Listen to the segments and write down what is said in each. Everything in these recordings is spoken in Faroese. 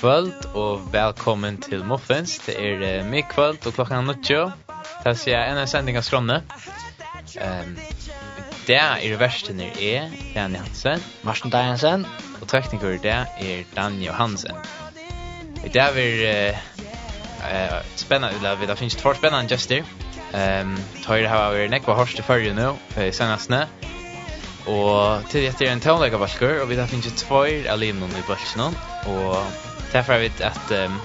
kvöld och välkommen till Muffins. Det är uh, mig kvöld och klockan er nötjo. Det er jag en sändning av Skrånne. Um, det er värsten är er Jan Hansen. Marsten Dajensen. Och tekniker det är Dan Johansen. Det er vi eh, eh, spännande, det finns två spännande gester. Ehm, tar det här över näck på Horst förr nu, för senaste. Og til dette er en tonleikabalkur, og vi har finnet tvær av linene i balsen, og Därför vet att um,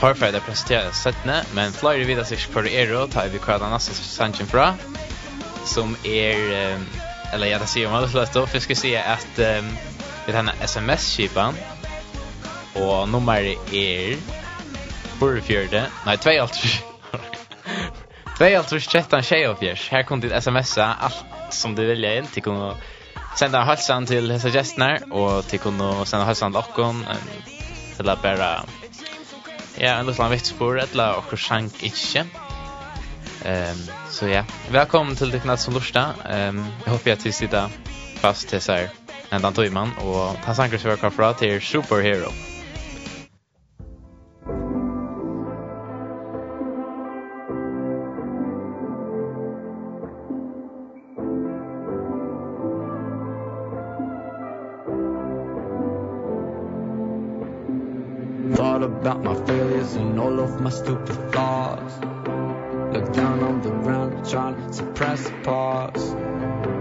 tar för att presentera sättne, men flyr vidare sig för er och tar vi kvar nästa sanction fra som är um, eller jag ser om alltså då för ska se att um, vid den SMS skipan och nummer är för fjärde nej 2 Tvei alt rus trettan tjej og fjers. Her kom ditt smsa alt som du vilja inn. Til kunne senda halsan til hessa och og til kunne senda halsan til okkon, til å bare ja, en liten vittspor, eller annet sjank ikke. Um, så ja, velkommen til dere som lurer. Um, jeg håper at vi sitter fast til seg en annen tøymann, og ta sanker som vi har fra til Superhero. Superhero. of my stupid thoughts. Look down on the ground trying to suppress the pause.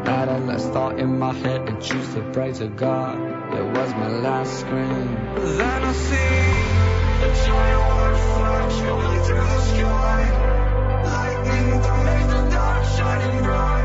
Had a last thought in my head and choose to pray to God. It was my last scream. Then I see a giant flash rolling through the sky. Lightning that made the dark shining bright.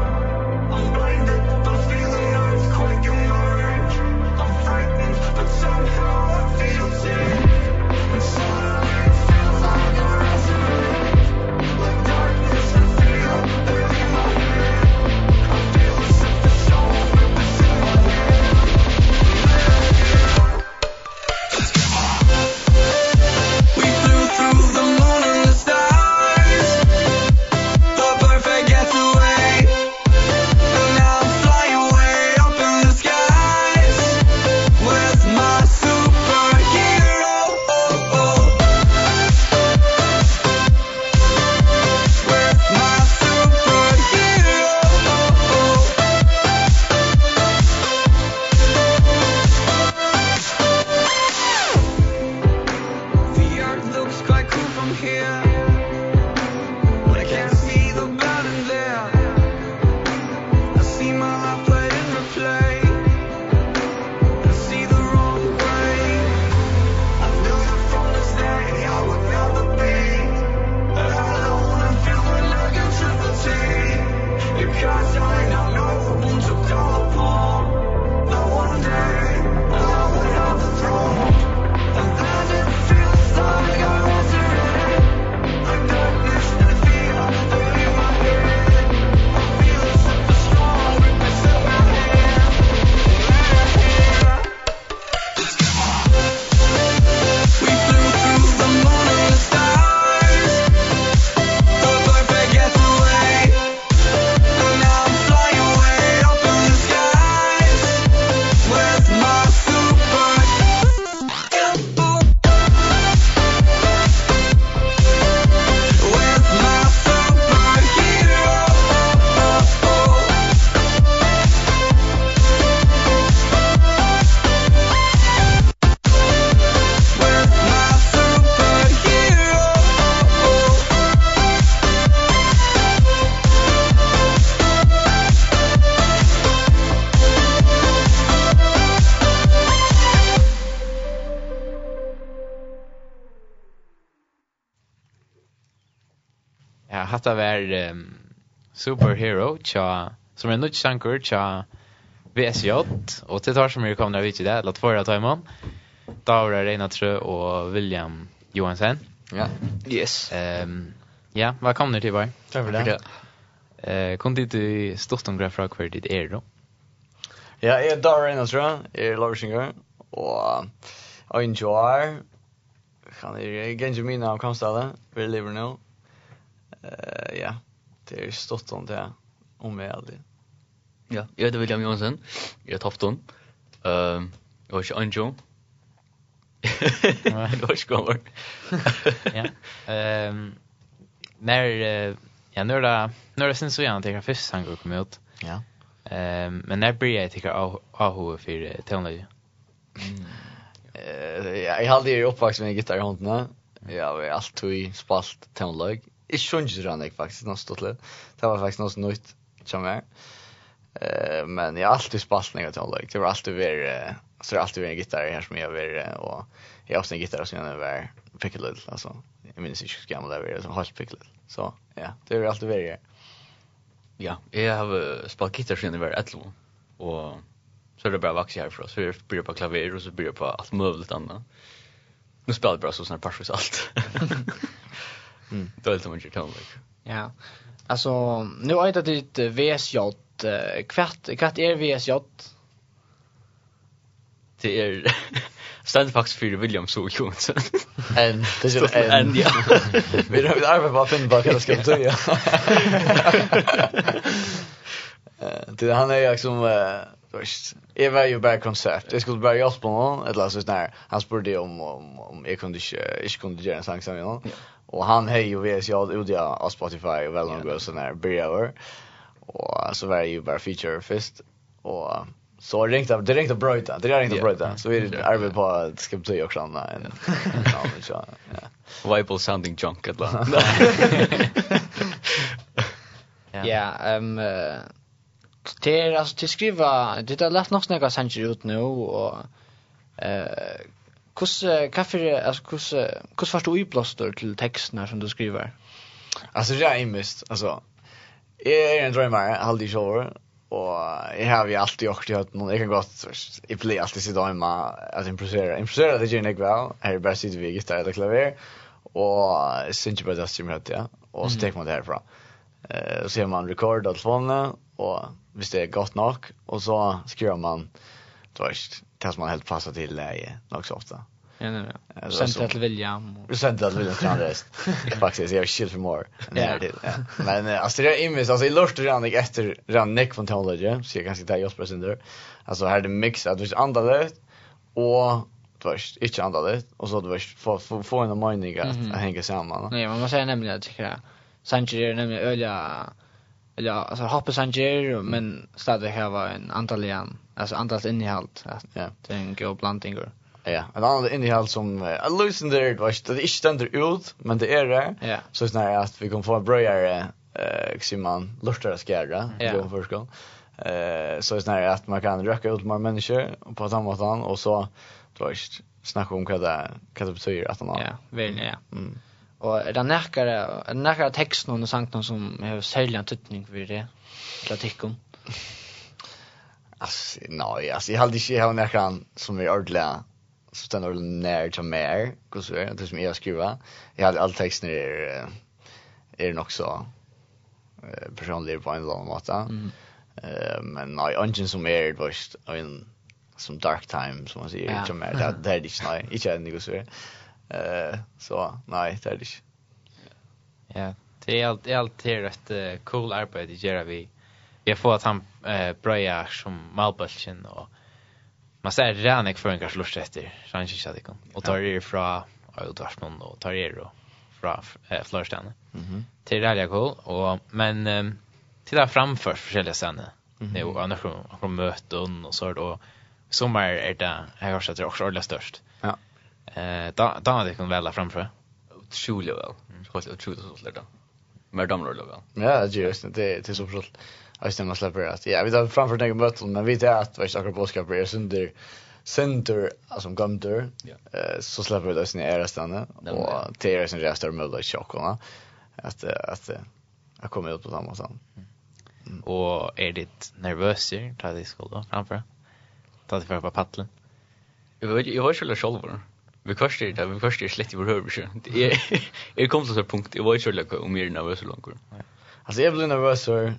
Superhero tja, som er nutch sankur tja VSJ, og til tar som er kommet av ikke det, la tvåra ta. Daura Reinatrø og William Johansen. Ja. Yes. Ehm ja, velkommen til Bar. Takk for det. Eh, kom dit i Storton Grafra kvar dit er då. Ja, jeg er Daura Reinatrø, jeg er Larsinger, og jeg enjoy kan jeg gengjemina av Kamstade, vi lever nå. Eh, ja, det er stått om det om meg aldri. Ja, jeg heter William Jonsson. jeg er tofton. Ehm, jag ikke Anjo. jeg var ikke gammel. Ja. Ehm, när ja, när det när det sen så jag tänker först sang går kommer ut. Ja. Ehm, men när blir jag tycker AH för tonläge. Mm. ja, jeg hade ju uppvaxen med gitar i håndene. Ja, har alltid spalt tonläge. Jeg skjønner Ikke sånn jeg faktisk noe stått litt. Det var faktisk noe nytt som er. Uh, men jeg har alltid spalt noe til håndlag. Det var alltid vært, uh, så det har alltid vært en gitar her som jeg har vært, og jeg har også en gitar som jeg har vært Pickle Little, altså. Jeg minns ikke hvor gammel det var, det var helt Pickle Little. Så ja, det har alltid vært her. Ja, jeg har spalt gitar siden jeg var 11, og så er det bare vaks herfra. Så jeg blir på klaver, og så blir jeg på alt mulig annet. Nu spelar jag bara så sån här parsvis allt. Mm. Då är det mycket tonlik. Ja. Alltså nu är det ditt VSJ kvart kvart är VSJ. Det är stand faktiskt för William så Johansson. En det är en en ja. Vi har arbetat på att finna fem dagar det ska betyda. Det han är liksom först. Jag var ju bara konsert. Jag skulle bara hjälpa honom. Eller så där. Han spurade om om om jag kunde inte kunde göra en sång som jag. Och han höjer ju VS jag ut jag av Spotify och väl någon yeah. sån här brewer. Och så var det ju bara feature först och så ringt av det ringt av Bröta. Det är ringt av Bröta. Så är det arbetet på att ska bli också en en ja. Viable sounding junk at last. Ja, ehm det är alltså till skriva det har lärt nog snägga sanger ut nu och eh Kus kaffe alltså kus kus fast du blåster till texterna som du skriver. Alltså det är mest alltså jag är en drömmare aldrig så och jag har ju alltid gjort det någon jag kan gott i blir alltid sitta hemma att improvisera improvisera det gör jag väl här är bara sitter vi gitarr eller klaver och syns ju bara det som heter ja. Och så tar man det härifrån eh så gör man record av telefonen och visst det är gott nog och så skriver man först kanske man helt passar till läge också ofta. Ja, nej, nej. Centrat till William. Och... Centrat till William Strandrest. Faktiskt, jag är chill för mer. Nej, Ja. Men alltså det är immis, alltså i lust redan jag efter redan Nick från Tonlodge, så jag kan sitta i Josper Sunder. Alltså här är det mix att vi det, och du först inte andra det, och så du var få få en mening att hänga samman. Nej, men man säger nämligen att tycker jag. Sanchez är nämligen öliga eller alltså hoppas han men stadigt har var en antalian Alltså andras innehåll. Ja. Det är en god blandning. Ja, en annan innehåll som är uh, loosen där, det är inte ständer ut, men det är det. Ja. Så snarare att vi kommer få en bröjare, eh, som man lörtar att skära, ja. går först gång. Eh, så snarare att man kan röka ut mer människor på ett annat sätt, och så, det var inte snacka om vad det, vad det betyder att han har. Ja, väl, ja. Mm. Och det närkare, närkare texten och sankt som har särskilt en tyttning för det, klatikken. Alltså, nej, alltså jag hade inte när någon som är ordliga som stannar när till mer, hur så är det som jag skriver. Jag hade all texten är är nog så personlig på en lång måte. Mm. Eh men nej, ungen som är det först en som dark time som man säger inte mer. Det det är det nej, inte än det så. Eh så nej, det är det. Ja, det är allt allt är rätt cool arbete gör vi jag får att han eh bröja som malbulchen och man ser redan jag för en kanske lust efter så han kikar det kan. och tar det från och tar och tar det då från eh Florstjärna. Mhm. Till där jag går och men eh, till där framför olika scener. Det är annars från möten och så då sommar är det jeg har sett det är också allra störst. Ja. Eh då då hade jag kunnat välja framför. Otroligt väl. Helt otroligt så där. Mer damer då väl. Ja, det är just det det är så förstått. Alltså man släpper att ja, vi tar framför den möten men vi vet att vi på boskap är sönder center alltså gömter. Eh så släpper det sen är resten och det är sen resten med chockla att att jag kommer ut på samma sätt. Och är det nervös tar det skolan framför. Ta det för på paddeln. Jag vet jag har själva själva. Vi kostar det, vi kvarstår slett i vår hörelse. Det är är kommer så punkt. Jag vet själva om mer nervös så långt. Alltså jag blir nervös för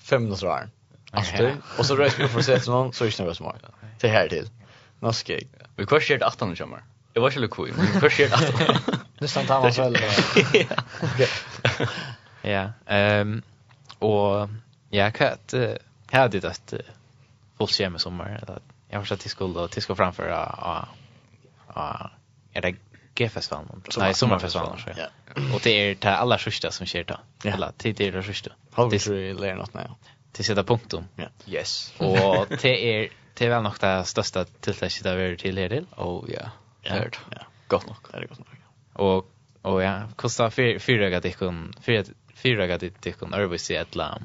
fem minuter där. Alltid. och så rörs vi för sätt någon så är det nervös mer. Det här till. Norsk. Vi kör shit 18 kommer? Det var ju lite kul. Vi kör shit 18. Nästan tar man själv. Ja. Ehm och jag kan inte här det att fullt schema sommar eller jag har sett till skola och till ska framför ja. Ja. Är det festivalen. Nej, sommarfestivalen. Ja. Och det är det allra sista som sker då. Ja. Eller, det sista. Det är lär något nej. Till sätter punktum. Ja. Yes. Och det är det är väl nog det största tillfället där vi är till Oh ja. Hört. Ja. Gott nog. Det är gott nog. Och och ja, kostar fyra gatikon, fyra fyra gatikon, örvis i ett lam.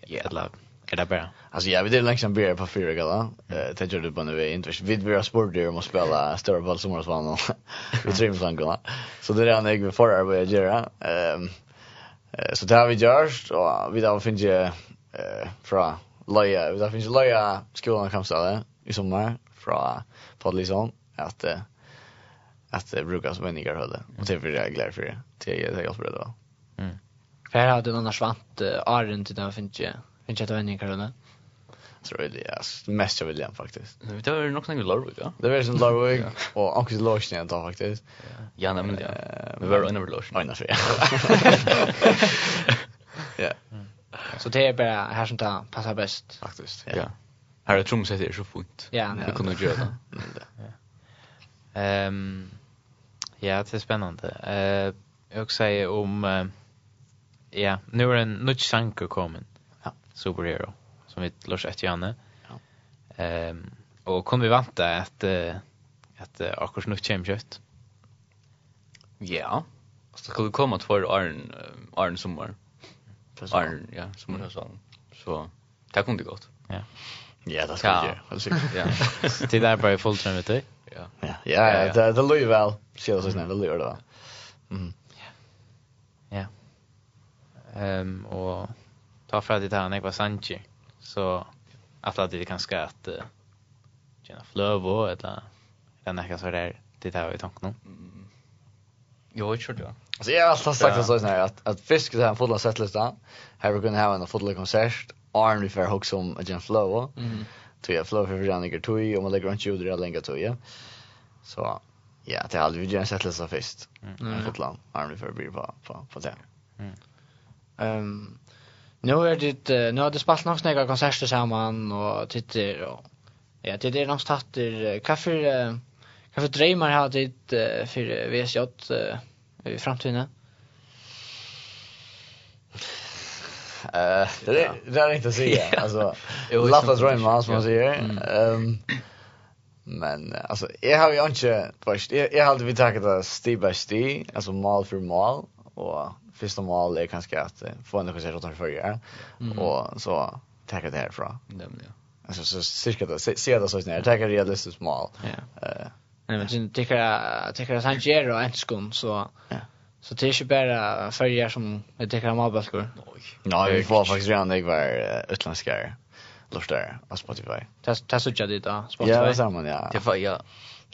Ja, ett lam. Är det bara? Alltså jag vet inte liksom blir på fyra gala. Eh tänker du på när vi inte vid vi har sport där att spela större boll som oss vann. Vi tror vi gala. Så det är en jag för att göra. Ehm så det har vi gjort och vi då finns ju eh från Loja, vi har finns Loja skolan kan ställa i sommar från Podlison att att brukas människor höll. Och det är jag glad för det. Det är jag jag det då. Mm. För hade någon svant Arden till den finns ju. Finns det vänner kan tror jag det är mest jag vill igen faktiskt. Det var nog någon Larvik, ja. Det var som Larvik och också Larsen jag faktiskt. Ja, nej men det. Vi var under Larsen. Nej, nej. Ja. Så det är bara här som tar passar bäst faktiskt. Ja. Här är trumsetet är så fint. Ja. Vi kunde göra det. Ehm Ja, det är spännande. Eh jag säger om ja, nu är en nutch sanker kommen. Ja. Superhero som vi lås efter Janne. Ja. Ehm um, och kom vi vänta att att akkurat nu kommer kött. Ja. Så skulle det komma två Arn Arn sommar. Arn ja, sommar så. Så det kunde gått. Ja. Ja, det skulle jag. Alltså ja. Det där bara full time vet du. Ja. Ja, ja, det det låter väl. Ser det så det då. det Ja. Ja. Ehm och ta för det här när jag var Sanchi så att det är ganska att uh, känna flövo eller den här så där det där i tanken. Mm. Jo, jag tror det. Alltså jag har alltid sagt det så här att att fisk det här fulla settlista. Här vi kunde ha en fulla konsert. Arn vi för hooks om en flow. Mm. Tror jag flow för den gick tog och man lägger runt ut det länge tog ja. Så ja, det hade vi ju en lite först. Mm. Fulla arn vi för blir på på på det. Mm. Ehm Nu är det nu har det spalt några snäga konserter samman och tittar och ja det är något tatt kaffe kaffe drömmar har det för VSJ i framtiden. Eh det det är inte att säga alltså låta drömmar som man säger. Ehm men alltså jag har ju inte först jag jag hade vi tagit det steg by steg alltså mål för mål och först om är kanske att få en chans att ta förra och så tacka det härifrån. Nämligen. Alltså så cirka det ser det så snär tacka realistiskt mål. Ja. Eh Nej men sen tycker jag tycker att han ger och en skon så så det är ju bara följer som jag tycker om avbaskor. Nej, vi får faktiskt redan jag var utländska Lortar på Spotify. Det tas så jag dit då Spotify. Ja, samman ja. Det var ja.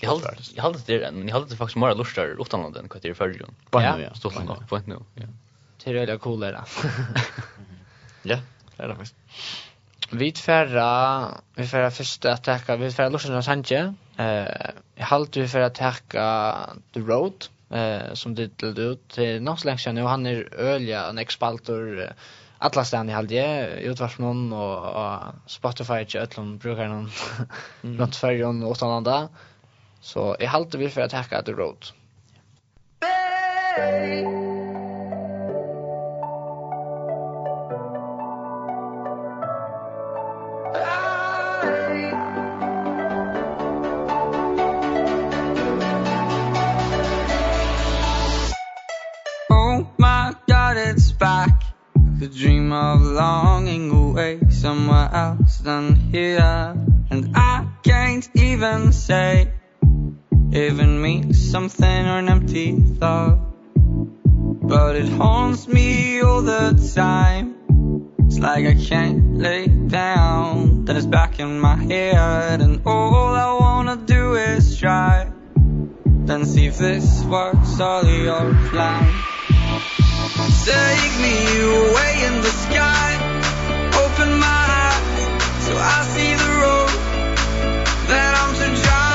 Jag håller jag håller det men jag håller det faktiskt mer lustar utanland än kvarter förr. Ja, ja. Stort nog. Point nu. Ja. Det är väldigt coolt där. Ja, det är det faktiskt. Vi färra, vi färra först att tacka, vi färra Lorsen och Sanje. Eh, jag halt vi färra tacka The Road eh som det delade ut till något länge sedan och han är ölja en expaltor alla stan i halde utvars någon och, och Spotify och öllum brukar någon något för och åt där. Så jeg halte vi for å takke at god, råd. Hey! The dream of longing away somewhere else than here and I can't even say Giving me something or an empty thought. But it haunts me all the time. It's like I can't lay down. Then it's back in my head And all I wanna do is try. Then see if this works all your plan. Take me away in the sky. Open my eyes So I see the road That I'm to drive.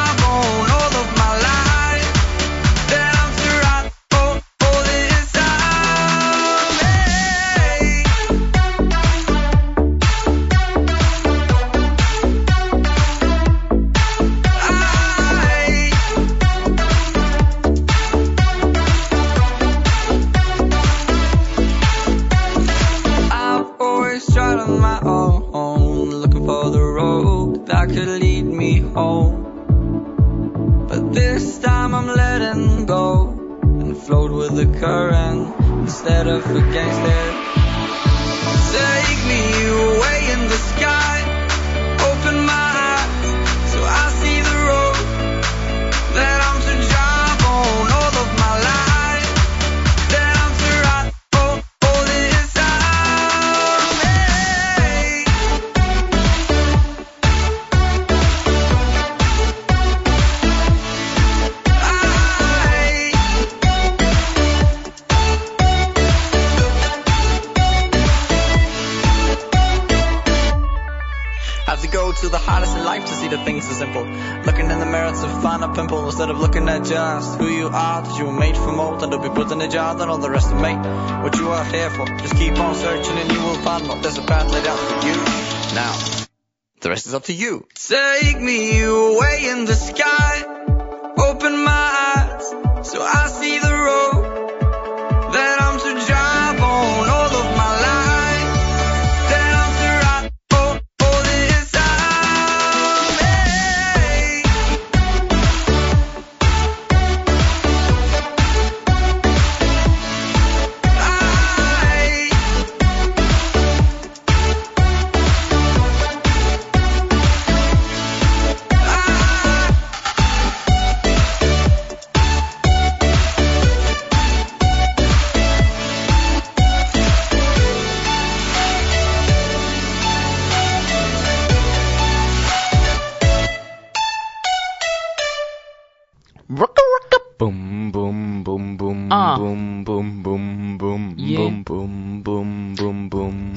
for gangsta Have to go to the hardest in life to see the things so simple. Looking in the mirror to find a pimple Instead of looking at just who you are That you were made for more. That'll be put in a jar That all the rest of me What you are here for Just keep on searching and you will find more There's a path laid out for you. Now The rest is up to you. Take me away in the sky. Open my eyes So I see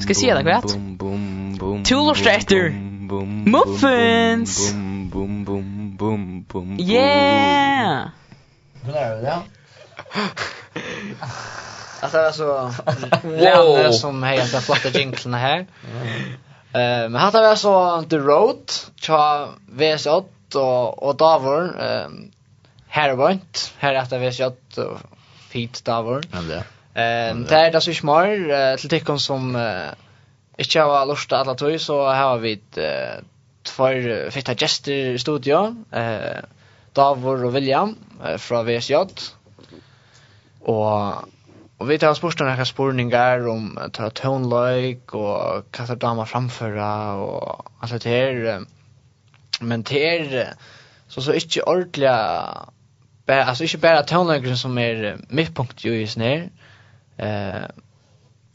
Ska jag säga det korrekt? Tulorsträtter! Muffins! Yeah! Hur är det? Ja. Att det var så Lene som hejar de flotta jinglarna här. Eh men hade vi så The Road, Cha VS8 och och Davor ehm Herbunt, här att VS8 och Pete Davor. Ja det. Ehm det är det så smart till tycker som inte har lust att alla så har vi två fitta gäster i studio. Eh Davor och William från VSJ. Och Och vi tar spurt några spurningar om ta tonlike och kasta dama framföra och allt det här. Men det är så så inte ordliga bara alltså inte bara tonlike som är mittpunkt ju i snär eh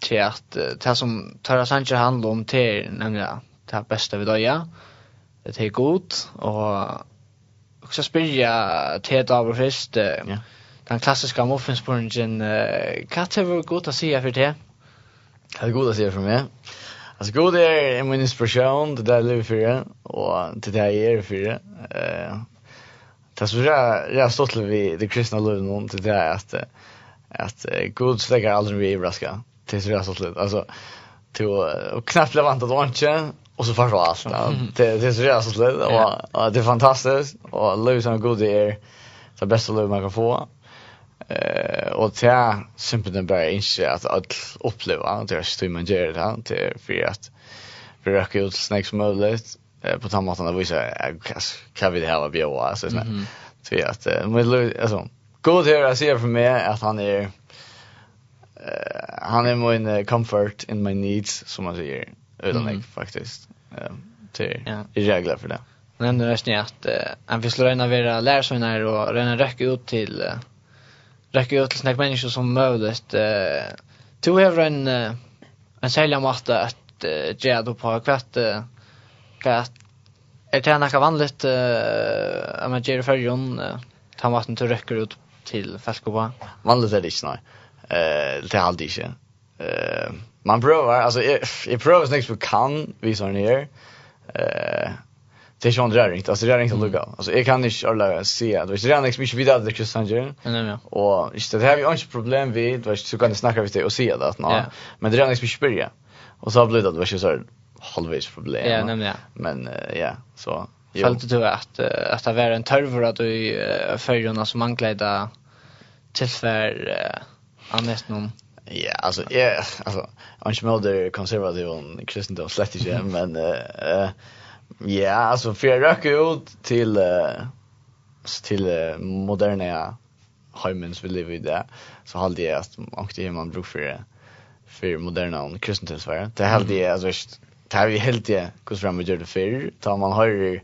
till att det som Tara Sanchez handlar om till nämligen det bästa vi döja det är gott och också spyrja till David först ja den klassiska muffinsporgen eh kat över gott att se för det Det är gott att se för mig. Alltså god är en min inspiration, det där lever för det, och det där är för det. Eh, det är så jag, jag har stått vid det kristna livet till det är att att god släcker aldrig vi överraska till så så slut alltså till och knappt levanta då inte och så försvann allt det det är så jävla slut och det är fantastiskt och Lewis har god det det bästa Lewis man kan få. Eh och det är simpelt bara inte att att uppleva det är så man gör det det är för att för att ut snacks som möjligt på tamma att visa kan vi det här vara bra alltså så att med Lewis alltså god her jeg sier for meg at han er uh, han er min uh, comfort in my needs som man sier utan mm. faktiskt uh, till ja. i regler för det han nämnde resten att uh, han vill slå rena våra lärsöner och rena räcka ut till uh, räcka ut till sådana människor som möjligt uh, to har en uh, en sälja matta att uh, ge då på kvart uh, kvart är det här något vanligt uh, att man ger i färgen uh, ta maten till räcker ut till färskoppa. Vanligt är det inte, nej. Eh, det är alltid inte. Eh, man prövar, alltså jag, jag prövar så på kan, vi som är. Eh, det är sånt rörigt, alltså det är inte lugga. Alltså jag kan inte alla se, det är redan liksom inte vidare det Men ja. Och just det här vi har inte problem vid, det var så kan ni snacka vid det och se det att nå. Men det är redan liksom inte börja. Och så har det blivit att det var så halvvis problem. Ja, nämligen. Men ja, så Följde du att att det var en törvor att du förrjorna som anklejda tillfär annars någon? Ja, alltså, ja, alltså, han smällde konservativ och kristendom slett inte, men uh, ja, alltså, för jag röker ut till uh, till uh, moderna hemmen vi lever i det, så hade jag att man inte man bruk för, för moderna och kristendom. Det hade jag, alltså, det har vi helt det, hur fram vi gör det för tar man höjer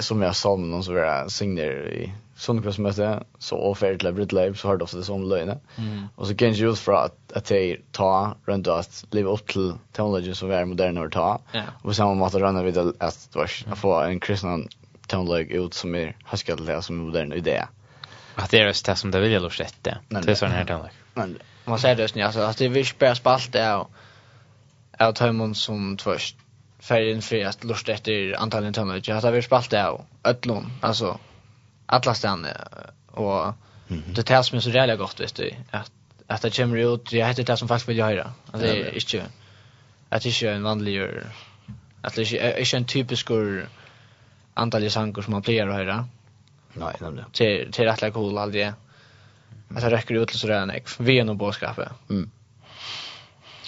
som jag sa någon så var signer i Sundkvistmöte så offer till Bridlab så har det ofta det som löjne. Mm. Och så kan ju just för att att det ta runt att leva upp till technology som är modern och ta. Ja. Och på samma måte rönna vid att att få en kristen technology ut som är haskadliga som modern idé. Att det är just det som det vill jag lust rätt det. Det är sån här teknolog. Men man säger det ju alltså att det vill spela spalt det och att hemon som först färgen för att lust efter antalet timmar. Jag hade väl spalt det och ödlon alltså alla stan och det tas mig så jävla gott vet du att att det kommer ut jag heter det som faktiskt vill jag höra. Alltså det är inte att det är en vanlig att det är inte en typisk antal sanger som man plejer att höra. Nej, nämligen. Till till rätt cool aldrig. det räcker ut till sådär en vi är nog boskapet. Mm.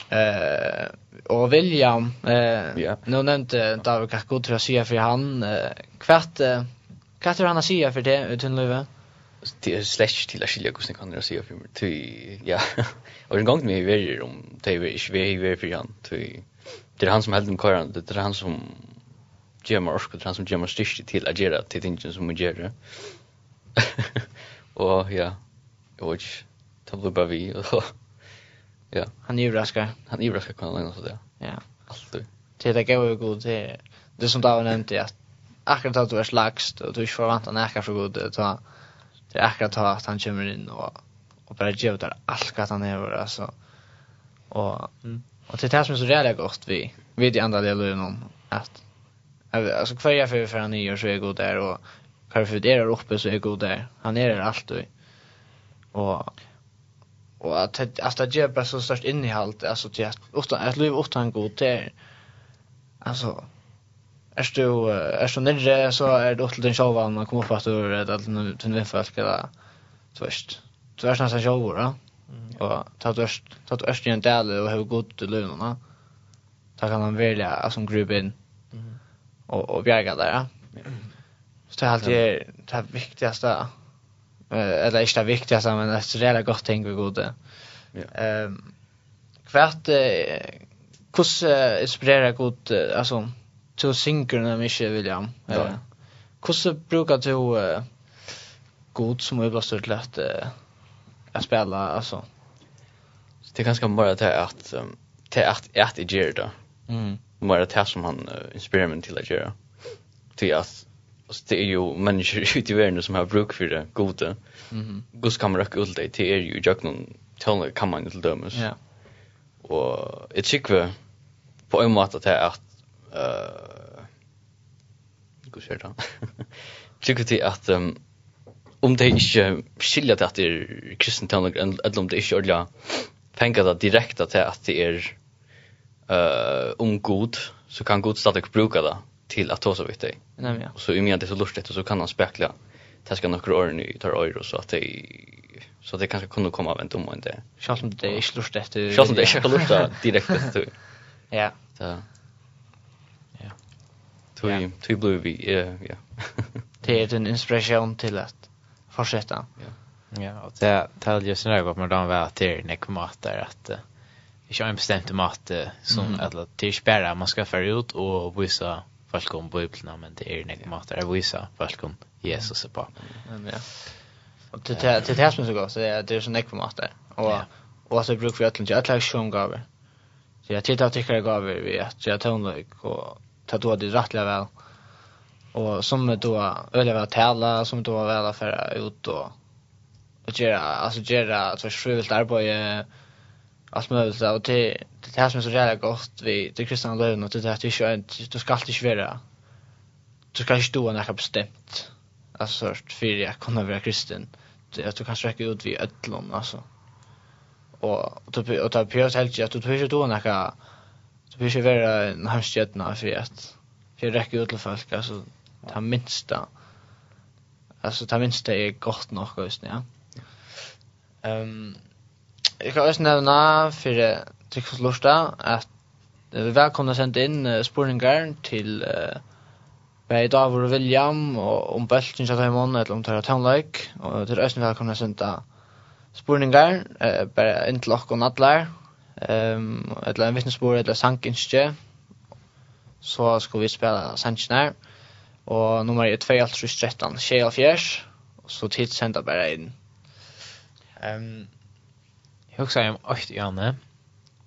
Eh och William eh ja. nu nämnde David Kakko tror jag säga för han eh, kvart eh, kvart han att säga för det utan löve. det är slash till att skilja kusen kan jag säga för mig ja och en gång med vi om det är ju vi för han till det är han som hade med köran det är han som gemar orsk det är han som gemar styrst till att göra till tingen som vi gör och ja och det blir bara vi och Ja. Han är raskar. Han är överraskad kan han så där. Ja. Alltid. Det där går ju god det. Det som David nämnde att akkurat att du är slagst och du inte förväntar näka för god det ta det är akkurat att han kommer in och och bara ger där allt vad han är alltså. Och mm. och det är det som är så jävla gott vi vi de andra delarna någon att alltså kvar för för han gör så är god där och kvar för det är uppe så är god där. Han är där alltid. Och och att att det ger bara så stort innehåll alltså till att utan att liv utan god till alltså är du är så nere så är det åt den showen man kommer upp att du är att den den folk eller så visst du är snart så då och ta du ta du i en del och hur god du lönar då kan man välja alltså grupp in och och bjärga där så det är alltid det viktigaste eller ikke det viktigaste, men det är redan gott ting vi gode. Ja. Kvart, hos inspirerar god, alltså, till synkrona mycket, William. Ja. Hos brukar du god som är blåst ut till att, att spela, alltså? Det är ganska bara det att, det är att, att jag gör det. Mm. Bara det som han inspirerar mig till att göra. Till att alltså det är ju människor ute i världen som har bruk för det goda. Mhm. Mm Gus kan man röka ut det till er ju jag någon tala kan man inte dömas. Ja. Och ett tycker på en måte att det är att eh hur ser det? Tycker det att um, om det inte skiljer till att det är kristen tala eller om det inte ordentligt tänka det direkt att det är eh uh, om god så kan god stadigt bruka det till att ta så vid dig. Nej ja. Och så i med det så lustigt och så kan han spekla täska några år nu tar euro så att det så det kanske kunde komma av en dom inte. Schalt om det är lust efter. Schalt om det är slust direkt efter. Ja. Så. Ja. Tui tui blue vi ja ja. Det är en inspiration till att fortsätta. Ja. Ja, och det tar ju snarare vad man då var att det är kommer där att Ikke en bestemt mat som mm. eller, til man ska föra ut och visa folk om bibeln men det är nek mat där visa folk om Jesus på. Ja. Och det det det som så går så det är det så nek mat där. Och och så brukar vi att lägga alla sjungaver. Så jag tittar tycker jag gav vi att jag tonlök och ta då det rättliga väl. Och som då öliga väl tälla som då väl affära ut och och göra alltså göra så frivilligt arbete allt möjligt. Och det det här som är så jävla gott vi det kristna löven och det där det är inte du ska alltid svära du ska inte stå när jag bestämt. Alltså för jag kunna vara kristen. Att du kan sträcka ut vid ödlon alltså. Och du och ta på helt att du tror då när du vill ju vara en hamstjärna för att för räcka ut till folk alltså ta minsta. Alltså ta minsta är gott nog just ja. Ehm Jeg kan også nevne for Trikfors Lorstad at vi velkomna sendt inn spurningar til uh, Bei Davor og William og om Bøltin satt i måned eller om tar Tara Townlike og til Østen velkomna sendt spurningar uh, bare inn til okk og nadlar um, eller en vittnesbord eller sankinskje så skal vi spela sankinær og nummer er 2 alt 13 tjej og fjers så tid senda bare inn. Um, Jag också om åt Janne.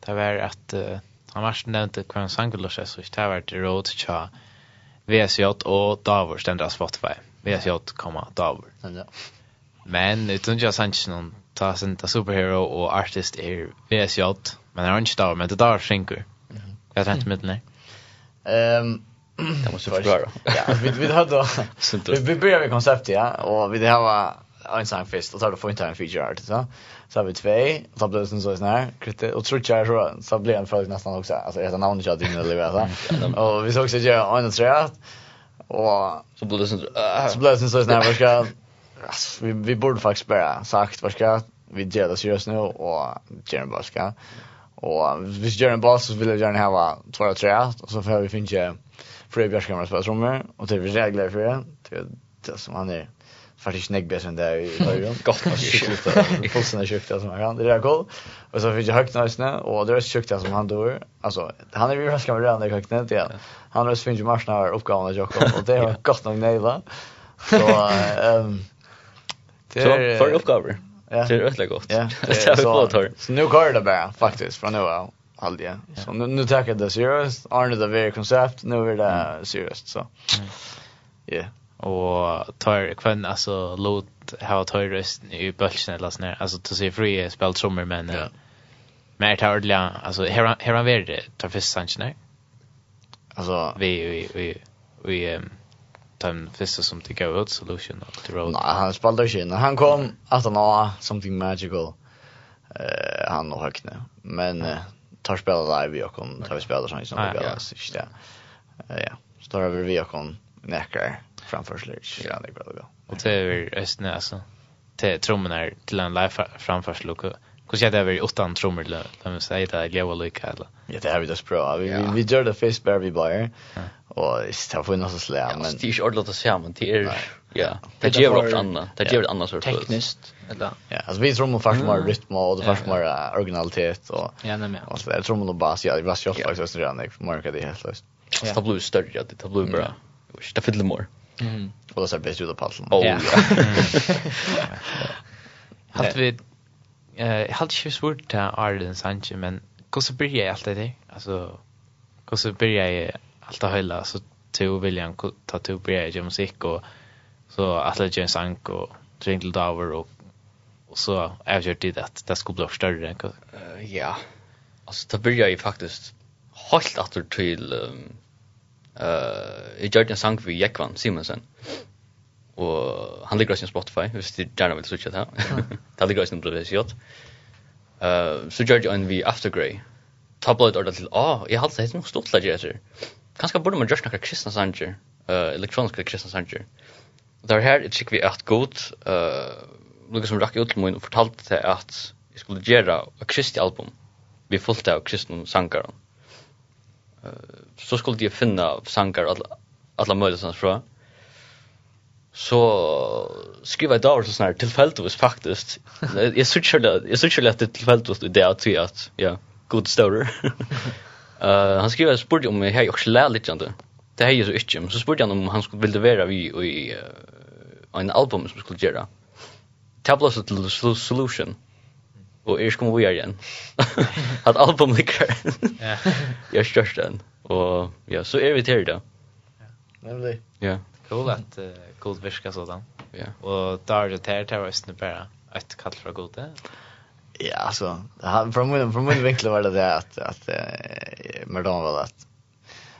Det var att uh, han var nämnt att kvar sangulos är så det var det road cha. VSJ och Davor stända Spotify. VSJ komma Davor. Ja. Men utan jag sanns någon ta sin ta superhero och artist är VSJ men är inte Davor men det där synker. Jag tänkte med nej. Ehm Det måste förklara. Ja, vi vi hade vi började med konceptet ja och vi det här var en sån fest och så har du inte en feature art så. Så har vi två så blir det sån så här kritte och tror jag så så blir en fråga nästan också alltså ett namn jag din eller vad så och vi såg så gör en tre och så blir det sån så blir det sån så här ska vi vi borde faktiskt bara sagt vad ska vi det seriöst nu och göra vad ska och vi gör en boss så vill jag gärna ha två och tre och så får vi finna Frej Björskammar spelar trummor och det är vi regler för det. Det det som han är faktiskt snägg bättre än det i början. Gott att skjuta. Fullständigt sjukt som han. Det där går. Och så fick jag högt nästan och det är sjukt som han dör. Alltså han är ju ganska bra när högt nästan. Ja. Han har svingt mars när uppgåvan av Jakob och det var gott nog nejla. Så ehm Så för uppgåvor. Ja. Det är rätt gott. Ja. Det är så. Så nu går det bara faktiskt från nu av halvdia. Så nu nu tar jag det seriöst. Arne det very koncept. Nu är det seriöst så. Ja och tar kvann alltså låt ha tar röst i bulsen eller sån alltså to se fri spel trummor men ja. mer tar ordla alltså här här han värde tar först sanchen alltså vi vi vi vi um, den första som till go ut solution of till road. Nej, han spelade inte in. Han kom att han har something magical. Eh han och hökne. Men uh, tar spela live och kom tar vi spela sånt som vi gör så där. Ja. står över vi och kom näkar framförsel. Ja, det går bra. Och det är östen alltså. Det trummen är till en live framförsel och Hur ska det vara utan trummor då? De säger det är leva lika eller? Ja, det har vi just bra. Vi vi gör det face bear vi bara. Och det har funnits så slä men. Det är ju ordentligt att säga men det är ja. Det ger också annat. Det ger ett annat sorts tekniskt eller. Ja, alltså vi trummor fast mer rytm och det fast mer originalitet och Ja, nej men. Alltså det trummor och bas ja, det var ju faktiskt redan jag märker det helt löst. Det blir större, det blir bra. Det fyller mer. Mm. Och det ser bäst ut av pallen. Oh, ja. Halt vi eh halt ju svårt till Arden Sanchez men hur så börjar allt det? Alltså hur så börjar allt det hela så till William ta till börja ju musik och så alla James Sank och Trinkle Dower och och så avgör det att det skulle bli större. Ja. Alltså det börjar ju faktiskt helt åter till um, Uh, jag gjorde en sång för Jekvan Simonsen. Og han ligger også på Spotify, hvis du gärna vill switcha det. Det ligger också på Spotify. Uh, så gjorde jag en vi Aftergrey. Ta blod ordet til, åh, jeg hadde det noe stort läge etter. Kanske borde man gjøre några kristna sanger, uh, elektroniska kristna sanger. Det här är jeg tykker vi at god, uh, lukket som rakk ut til min, og fortalte det at jeg skulle gjøre et kristi album. Vi fullt av kristne sanger. Mm så skulle de finna sankar alla alla möjliga från. Så skriva ett år så snart tillfälligt faktiskt. Jag söker det, jag söker det tillfälligt i det att att ja, god story. Eh han skriver spurt om jag också lär lite inte. Det här är så inte, så spurt han om han skulle vilja vara vi i en album som skulle göra. Tablos solution och är kommer vi igen. Att album likar. Ja. Jag körs den. Och ja, så är vi till det. Ja. Nämligen. Ja. Cool att uh, cool viska sådan. Ja. Och där det här tar oss bara ett kall för gott. Ja, alltså från min från min vinkel var det det att att eh, Merdan var att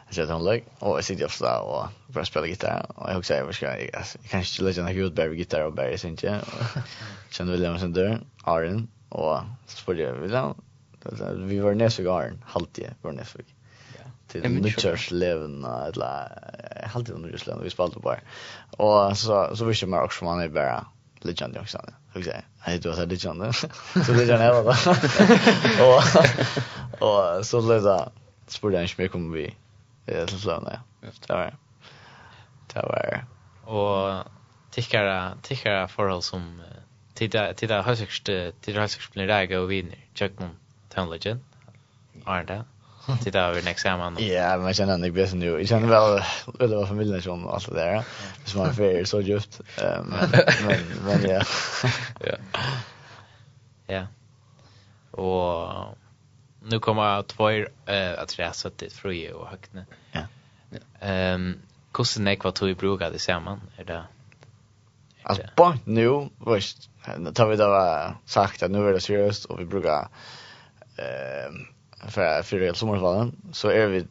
Jag sitter hon lägg, och jag sitter ofta och börjar spela gitarr. Och jag också, jag, ska, jag, kanske inte lägger en hudbärg gitarr och bärg, jag syns inte. Sen vill jag med sin dörr, Arin, Och så spelade jag vill vi var nästa gång halvtid var nästa vecka till Nutchers leven eller halvtid under just vi spelade bara och så så visste man också man är bara legend också så säga hej du har legend så legend är det och och så blev det spurte jeg ikke mer kommer vi det til så ja. det var det var Og tickare tickare forhold som Uh, tida tida hasst tida hasst blir det og vinner check on town legend är det tida över next time ja men sen ändå blir det nu jag känner väl väl var familjen som allt det där så man fair så just men men ja. Ja. Ja. Og nu kommer två eh att resa till Fröje och Högne ja. Ehm Kusen tog i bruga det samman är det Alltså bara nu, visst, tar vi då sagt att nu är det seriöst och vi brukar eh för för det sommarfallen så är vi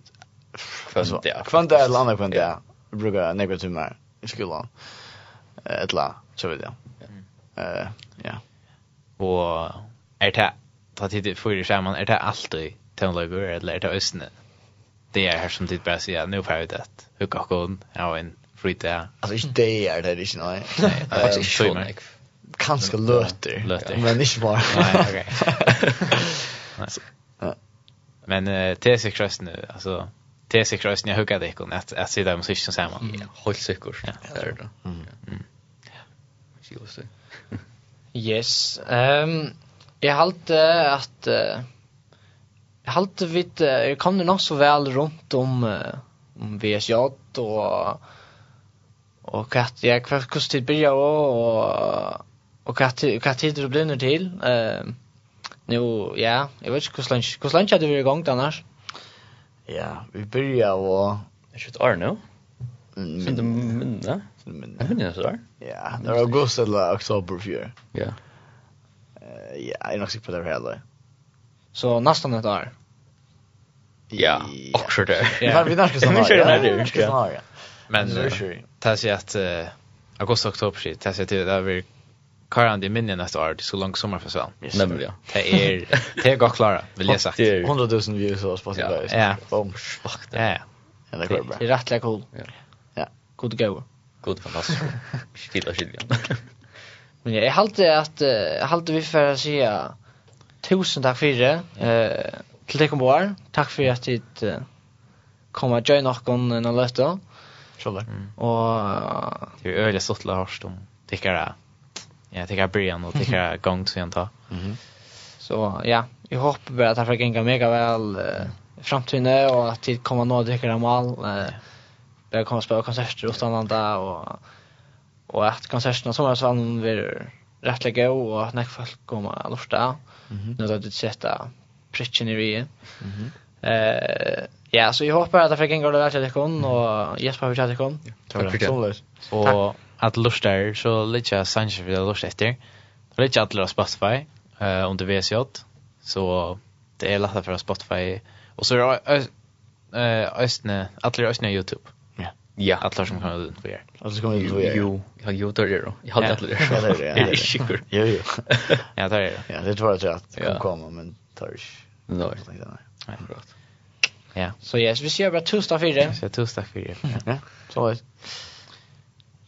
kvanta kvanta eller andra kvanta vi brukar till mer i skolan ett la så vet jag eh ja. Och är det ta tid för i skärmen är det alltid tonlager eller är det ösnen det är här som tid bara nu får jag det. Hur kan hon ha en fritid. Alltså inte det är det inte nej. Nej, det faktiskt inte nej. Kanske löter. Löter. Men inte bara. Nej, okej. Men det är säkert nu alltså det är säkert jag hugger det kon att att se där musik som samman. Helt säkert. Ja, det är det. Mm. Ja. Yes. Ehm jag halt att jag halt vid kom det nog så väl runt om om VSJ och och att jag kvar kost till börja och och att att tid det blir nu till eh nu ja jag vet inte hur länge hur länge hade vi igång då annars ja vi börjar och jag vet är nu men det men va men men så där ja det var august eller oktober för ja. Eh ja jag är nog säker på det heller så nästan ett år. Ja, också det. Vi var vi där ska snart. Vi ska snart. Men ta sig att augusti oktober shit, det sig till där vi Karan det minne nästa år, det så långt sommarfestival. Nemlig, ja. Det är det går klara, vill jag sagt. 100 000 views på Spotify. Ja. ja. fuck det. Ja. Det går bra. Det är rätt cool. Ja. Ja, god go. God fantastiskt. Stilla skilja. Men jag halte att jag halte vi för att säga tusen tack för det. Eh till dig kom Tack för att du kom och join oss och något. Själva. Och det är öle sottla harst om tycker jag. Jag tycker jag Brian och tycker jag gång till ända. Mhm. Så ja, jag hoppas bara att det får gå mega väl framtiden och att det kommer nå tycker jag mål. Eh det kommer spela konserter och sånt och och att konserterna som så han blir rätt lägga och att när folk kommer lorta. Mhm. Nu då det sätta pricken i vi. Mhm. Eh Ja, så jag hoppas att det fick en gång att det kom och Jesper har chattat kom. Tack for det. Och att lustar så lite Sanchez vill lusta efter. Lite att lusta Spotify eh under VSJ. Så det är lättare för Spotify och så är eh östne alla östne YouTube. Ja. Ja, alla som kan ut för. Alltså kommer ut för. Jo, jag har gjort det då. Jag hade alla det. Ja, det är det. Sjukt. Jo, jo. Ja, det är det. Ja, det tror jag att kommer komma men tar. Nej. Nej. Bra. Ja. Så yes, vi ser bara tusen tack för det. Så tusen tack för det. Ja. Så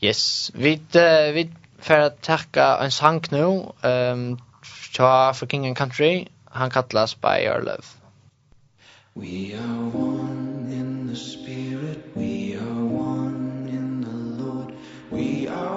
Yes, vi uh, vi för att tacka en sang nu. Ehm um, tja for King and Country. Han kallas by your love. We are one in the spirit. We are one in the Lord. We are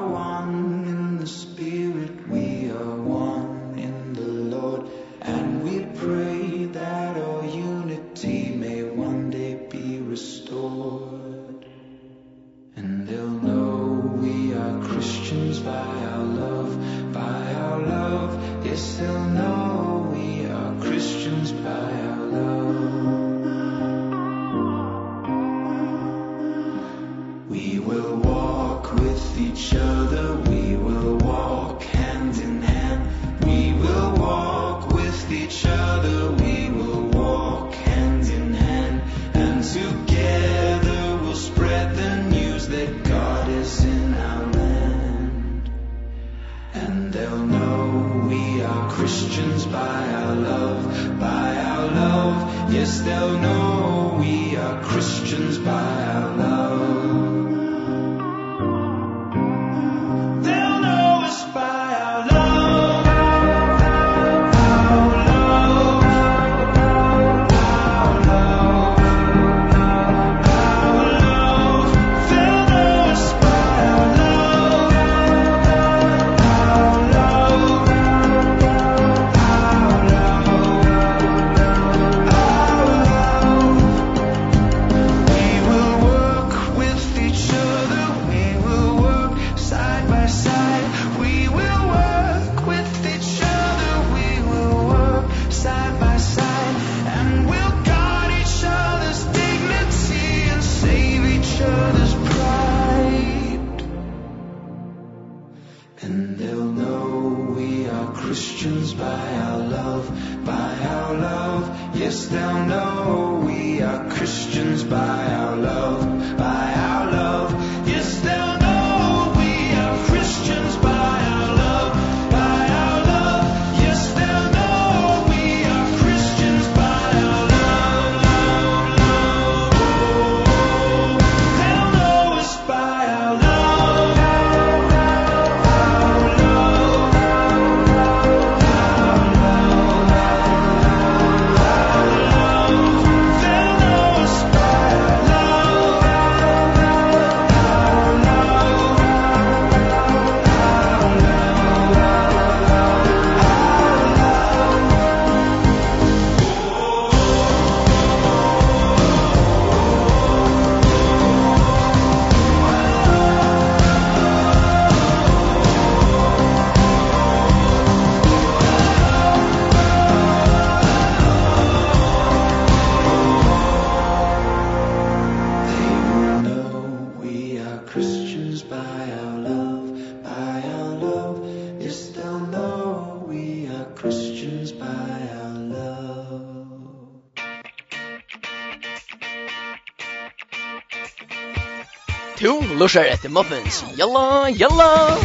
pushar etter muffins. Jalla, jalla!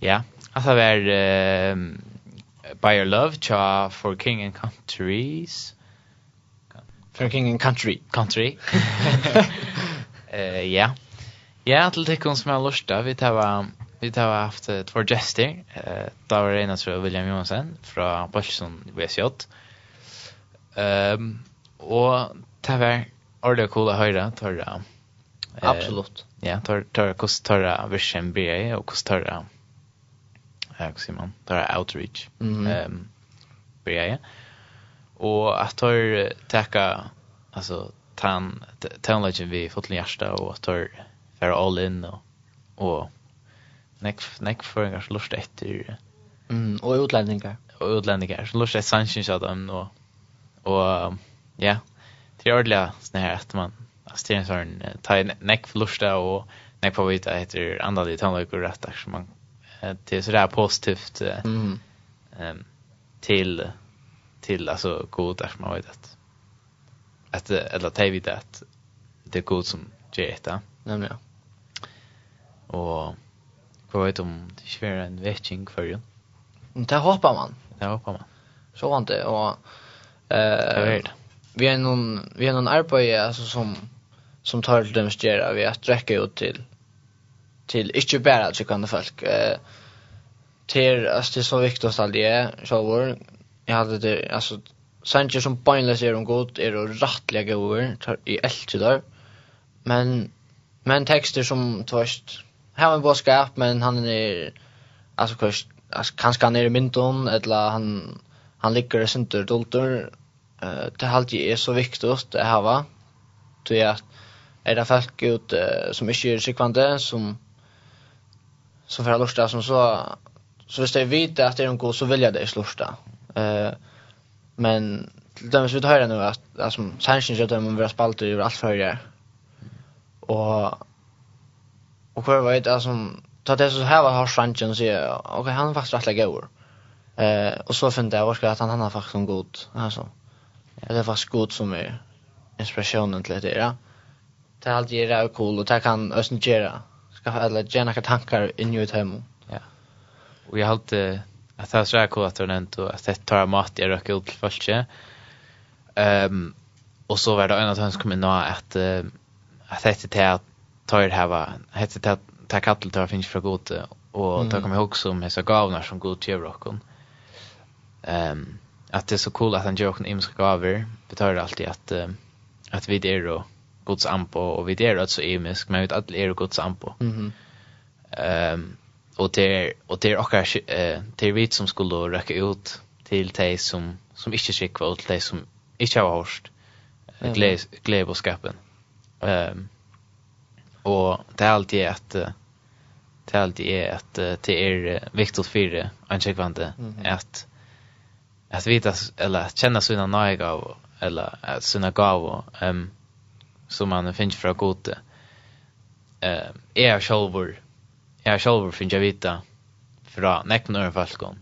Ja, altså var uh, By Your Love tja For King and Countries. For King and Country. Country. Eh uh, ja. Ja, til tikkun som er lusta, vi tar var Vi tar har haft två gäster. Eh, då var det ena tror jag William Johansson från Bolsson VSJ. Ehm um, och det var ordentligt coola höra torra. Eh, Absolut. Ja, tar tar kost torra version BA och kost torra. Ja, hur man? Tar outreach. Ehm um, BA. Och att tar täcka alltså tan technology vi fotlen hjärta och tar för all in och och nekk nekk føringar lust efter mm og utlendingar utlänningar så lust etter sanction shot dem og och ja det är ordliga sån här att man Astrid sån tar nekk lusta och nekk på vita heter andra det han och rätt så man det är så där positivt mm ehm till till alltså god där man vet att att eller ta vid att det är god som ger det. Nämligen. Och Jag vet om det inte var en vetting för ju. Det hoppar man. Det hoppar man. Så var det och eh vi är någon vi är någon arbete alltså som som tar till dem stjära vi att dräcka ut till till inte bara att kan folk eh till alltså det är så viktigt att det är så var jag hade det alltså Sanchez som beinlös är om god är och rättliga goder i allt det där. Men men texter som tvärst har en boskap men han är alltså kanske kanske han är i mynton eller han han ligger i center doltor eh uh, det halt ju är så viktigt att ha till att är det folk ut uh, som inte är sikvande som som för lust som så så visst jag vet att det är en god så vill jag det slusta eh uh, men till dem som vi tar nu att alltså sannsynligt att de vill spalta över allt för det och Och kvar vet jag som tar det så här har chansen så okej okay, han faktiskt rätt lägger över. Eh och så funderar jag orkar att han han har faktiskt en god alltså. Det är faktiskt god som är inspirationen till det ja. Det är alltid det är cool och det kan ösn göra. Ska alla gärna tankar in i ett hem. Ja. Och jag har alltid att det är så här cool att den och att det tar mat jag röker ut till folk. Ehm och så var det en av hans kom in att att det är att tar hava hette ta ta kattel tar finns för gott och ta kommer ihåg som hesa gavnar som god ger rocken. Ehm att det är så cool att han gör en imska gaver betyder alltid att att vi det är då Guds ampo och vi det är alltså imisk men vi vet alla är Guds ampo. Mhm. Ehm och det är och det är också eh det är vi som skulle räcka ut till dig som som inte skickar till dig som inte har hörst glädje glädje och. Ehm och det är alltid att det är alltid att det är viktigt för en checkvante mm. att att vita eller att känna sina nöjga eller att sina gav ehm um, som man finns fra gode eh er självor er självor finns jag vita fra nekten över falkon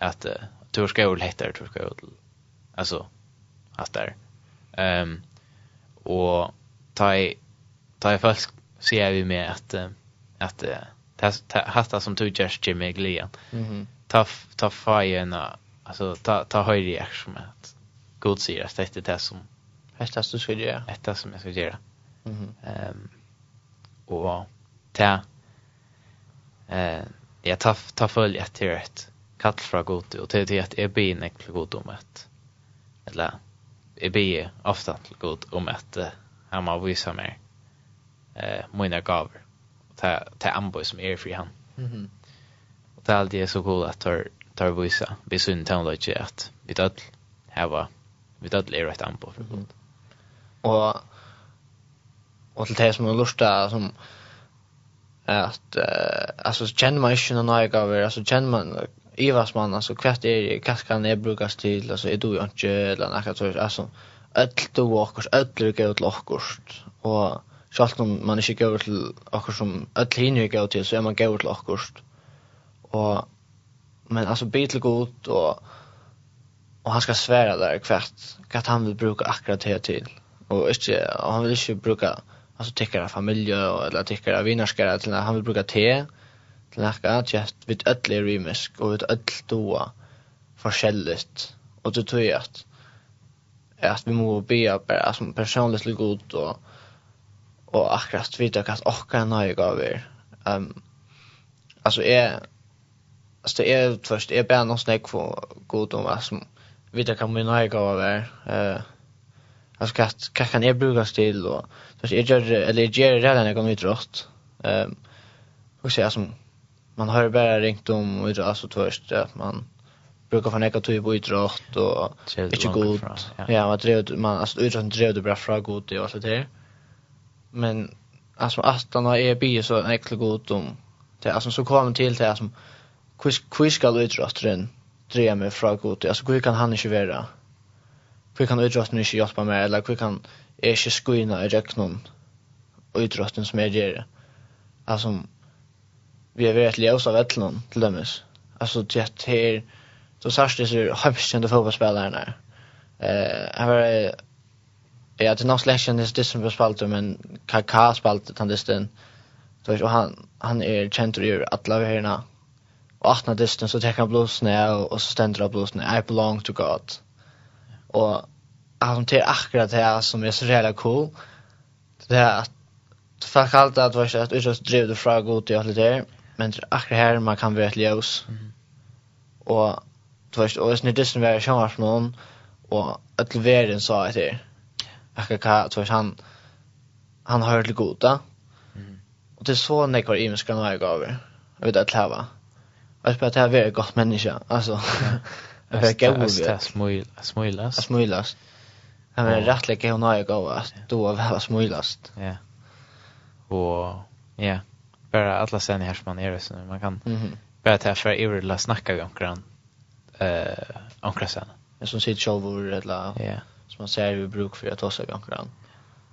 att uh, tur ska jag lättare tur ska alltså att där ehm um, och ta i ta i falsk ser vi med att att hatta som tog just Jimmy Glean. Mhm. Ta ta fajena alltså ta ta höjd i action med att god säger att det är det som Hetta du ska göra. Hetta som jag ska göra. Mhm. Ehm och ta eh jag ta ta följa till rätt kall fra god och till till att är bin ekkel god om att eller är bi ofta till god om att han har visa mer eh mina gaver. Ta ta ambo som är fri han. Mhm. Och det är alltid så kul att tar tar visa vi syn till att det att vi tar här var vi tar är rätt ambo för gott. Och och till det som är lusta som att uh, alltså känner man ju några gaver alltså känner man Ivas man alltså kvart är kaskan är brukas till alltså är du ju inte eller något så alltså öll du och öll går åt lockkost och Sjalt om man ikke går til akkur som öll hinne er gav til, så er man gav til akkurst. Og, men altså, be til god, og, og han skal sværa der hvert, hva han vil bruka akkurat det til. Og, ikke, og han vil ikke bruka, altså, tikkara familie, og, eller tikkara vinnarskara, til han vil bruka te, til nekka, til at vi öll er rymisk, og vi öll doa forskjelligt, og det tog at, at vi må be bare som personligt til god, og, och akkurat vita att orka nöja gaver. Ehm um, alltså är alltså det är först är bara någon snack för god om vad som vita kan man nöja gaver. Eh uh, alltså kat kat kan jag bruka till och så jag gör eller jag gör det när jag kommer idrott. Ehm um, och så som man har bara ringt om och alltså först att man brukar få neka till på idrott och inte god. Ja, man drev man alltså idrott drev det bra fra god och allt det där men alltså att han är bi så en äcklig god om det alltså så kommer till det som quiz quiz ska utrustren dreja mig från god alltså hur kan han inte vara hur kan utrustren inte hjälpa mig eller hur kan är inte skuina i räknon och som är det alltså vi är rätt ljus av någon till dömes alltså det här så särskilt så har vi kända fotbollsspelare Eh, han var Ja, det är nog slash and this som spalt men KK spalt han distan. Så och han han är center att alla hörna. Och åtna distan så tar han blås ner och så ständer han blås ner. I belong to God. Och han tar akkurat det som är så jävla cool. Det är att folk alltid att vara att utrust drev det fra god till allt det Men det är akkurat här man kan vara ett ljus. Och det var ju och det är det som är sjön och att verden sa det här akka ka så han han har det goda. Mm. Och det är så när jag i mig ska några gånger. Jag vet att leva. Jag spelar det här väldigt gott människa. Alltså. Jag fick gå ut. Jag smilas. Jag smilas. Jag menar rätt lika hon har jag att då var jag. Ja. Och ja. Bara alla sen här som man är så man kan bara ta för er la snacka om kran. Eh, om krasen. Jag som sitter själv eller ja som man ser vi bruk för att ta sig konkurrens.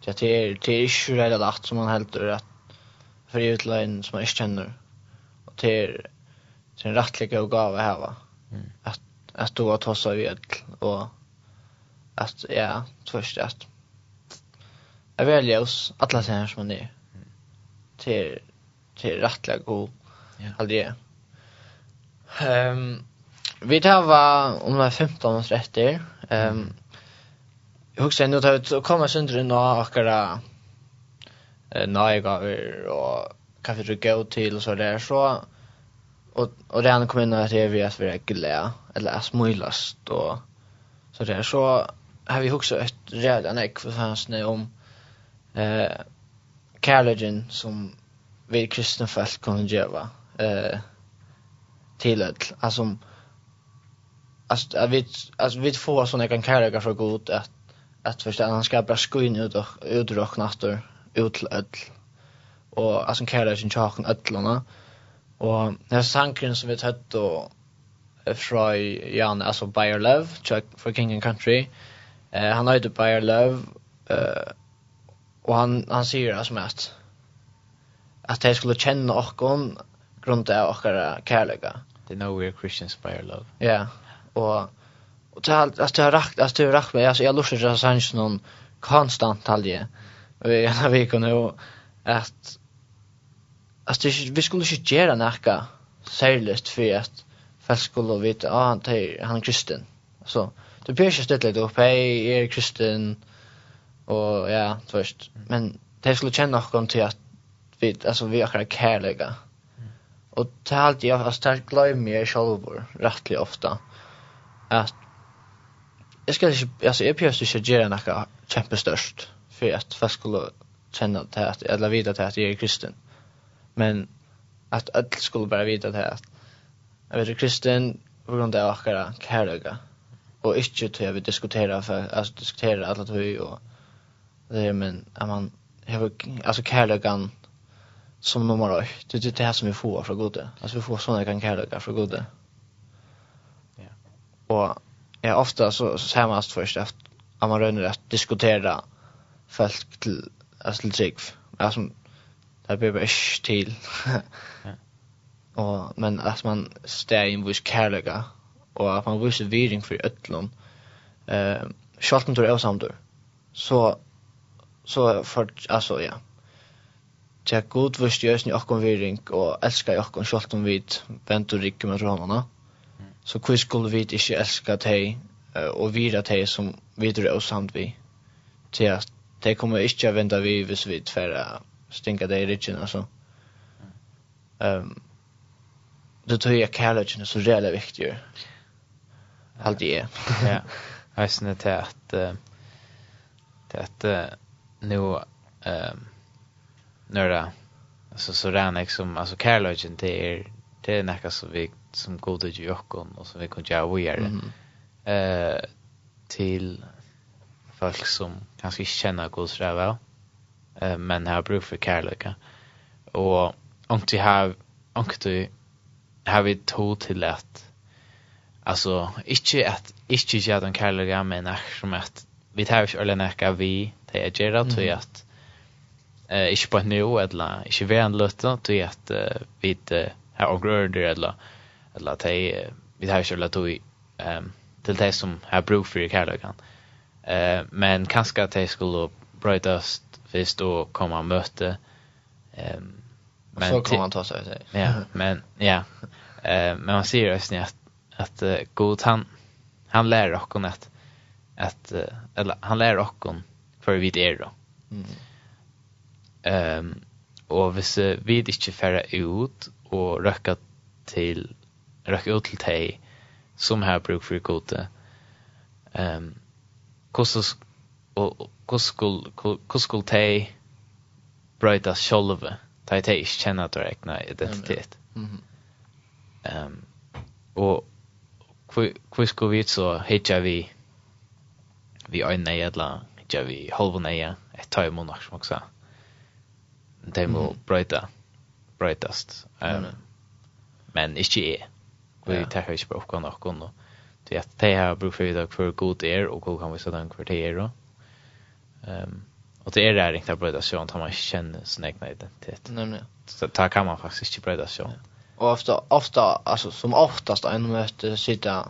Så det är det är ju rätt att som man helt rätt för utlägen som man inte känner. Och det är det är en rättliga och gåva här va. Mm. Att att då att ta sig vid och att ja, först att jag väljer oss alla sen som man är till till rättliga och ja. aldrig. Ehm um, vi tar va om det 15 års efter. Ehm Jag husker nu att jag komma sönder in och akara eh naiga och kaffe du gå till så där så och och det han kom in att det vi att vi är glada eller är smulast och så där så har vi också ett redan ek för hans nu om eh kärleken som vi kristna folk kan göra eh till ett alltså alltså vi alltså vi får såna kan kärleka för god att att förstå han ska bara skoin ut och utrock natter ut till öll och alltså kallar sin chaken öllarna och den sankren som vi tagit och från Jan alltså Bayer Love check for King and Country. Eh han heter Bayer Love eh och han han säger alltså som mest att de skulle känna någon grund av och kärleka. They know we're Christians Bayer Love. Ja yeah. och Och det har alltså det har rakt alltså det har rakt mig alltså jag lustar så sens någon konstant talje. Och jag har vi kunde och att alltså det, vi skulle ju göra några särskilt för att folk skulle veta ah han är han är kristen. Så det blir ju ställt lite upp hej är kristen och ja först men det skulle känna någon till att vi alltså vi är kärleka. Och det har alltid jag har starkt glömt mig själv rättligt ofta. Att jag ska inte alltså jag pjörs inte göra något jättestörst för att folk skulle känna det att eller vita det att jag är kristen. Men att alla skulle bara vita det att Jag vet kristen på grund av akara kärleka och inte till vi diskutera för alltså diskutera alla två och det men att man har alltså kärlekan som nummer ett. Det är det här som vi får från Gode. Alltså vi får såna kan kärleka från Gode. Ja. Och ja, ofta så, så ser man först efter att man rönner att diskutera folk till alltså till sig. Alltså det blir bara till. och men att man står in vis kärlega och att man visar vidring för öllon. Eh schalt tror jag samtidigt. Så så för alltså ja. Det är god visst jösni okkon vidring och i okkon schalt om vendur ventur rikum och sådana. Så hur skulle vi inte älska uh, och vira dig som vi drar oss samt vi. til at det kommer ikke å vända vi hvis vi tvära stinka deg i ryggen altså Um, det tror jag kærligheten er så jävla viktig. Allt det är. ja. Jag syns till att till att nu ehm när det alltså så ränar som alltså Carlogen det är det är näka så vi som god ut i och som vi kan göra vidare mm. eh, till folk som kanske inte känner god så eh, men har bruk för kärleka och om du har om du har vi tog till att alltså inte att inte göra den kärleka men som att vi tar ju eller näka vi det är gera mm. att eh inte på nu eller inte ved en lötta til at uh, vi uh, har avgrörd eller eller att det vi har ju lagt ut ehm till det som har bruk för kärleken. Eh men kanske att det skulle oss först och komma och möte ehm men så kan man ta sig sig. Ja, men ja. Eh men man ser ju snett att god han han lär oss att att eller han lär oss för vi det är då. Mm. Ehm um, och hvis vi inte färra ut och röka till røkke ut till dig som har bruk för gode. Ehm Um, hvordan skulle teg te sjolve, själva. Ta te kjenner känna att räkna identitet. Mm ehm och og hvor skulle vi så hitja vi vi øyne eller hitja vi halvne ett tøy monark som också. det må brøyta brøytast um, mm men ikke er Vi ja. tar ikke på oppgående og kunne. Det at de har bruk for i dag for god er, og god kan vi sette er kvarter. Um, og det er det ikke å brøyde sjøen, tar man kjenner sin egen identitet. Nemlig. Så da kan man faktisk ikke brøyde sjøen. Ja. Og ofta, ofta, altså, som oftast en møte sitter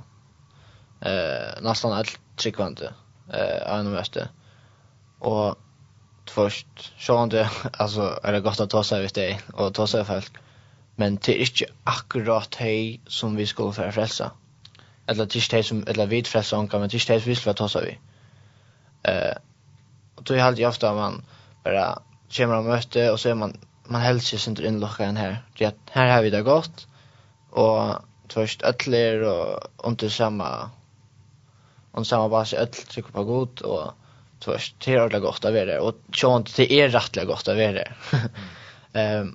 eh, nesten alt tryggvante eh, en møte. Og först så det alltså är det gott att ta sig vid dig och ta sig folk men det er ikke akkurat hei som vi skulle være frelsa. Eller det er ikke hei som, eller vi frelsa onka, men det er ikke hei som vi skulle være tossa vi. Uh, og det er alltid ofta man bare kommer og møte, og så er man, man helst ikke sin innlokka enn her. Det er her har vi det godt, og tvørst ætler og under samme, under samme base ætler trykker på god, og tvørst, det er ordentlig godt å være der, og sjånt, det er rettelig godt å være der. Ehm,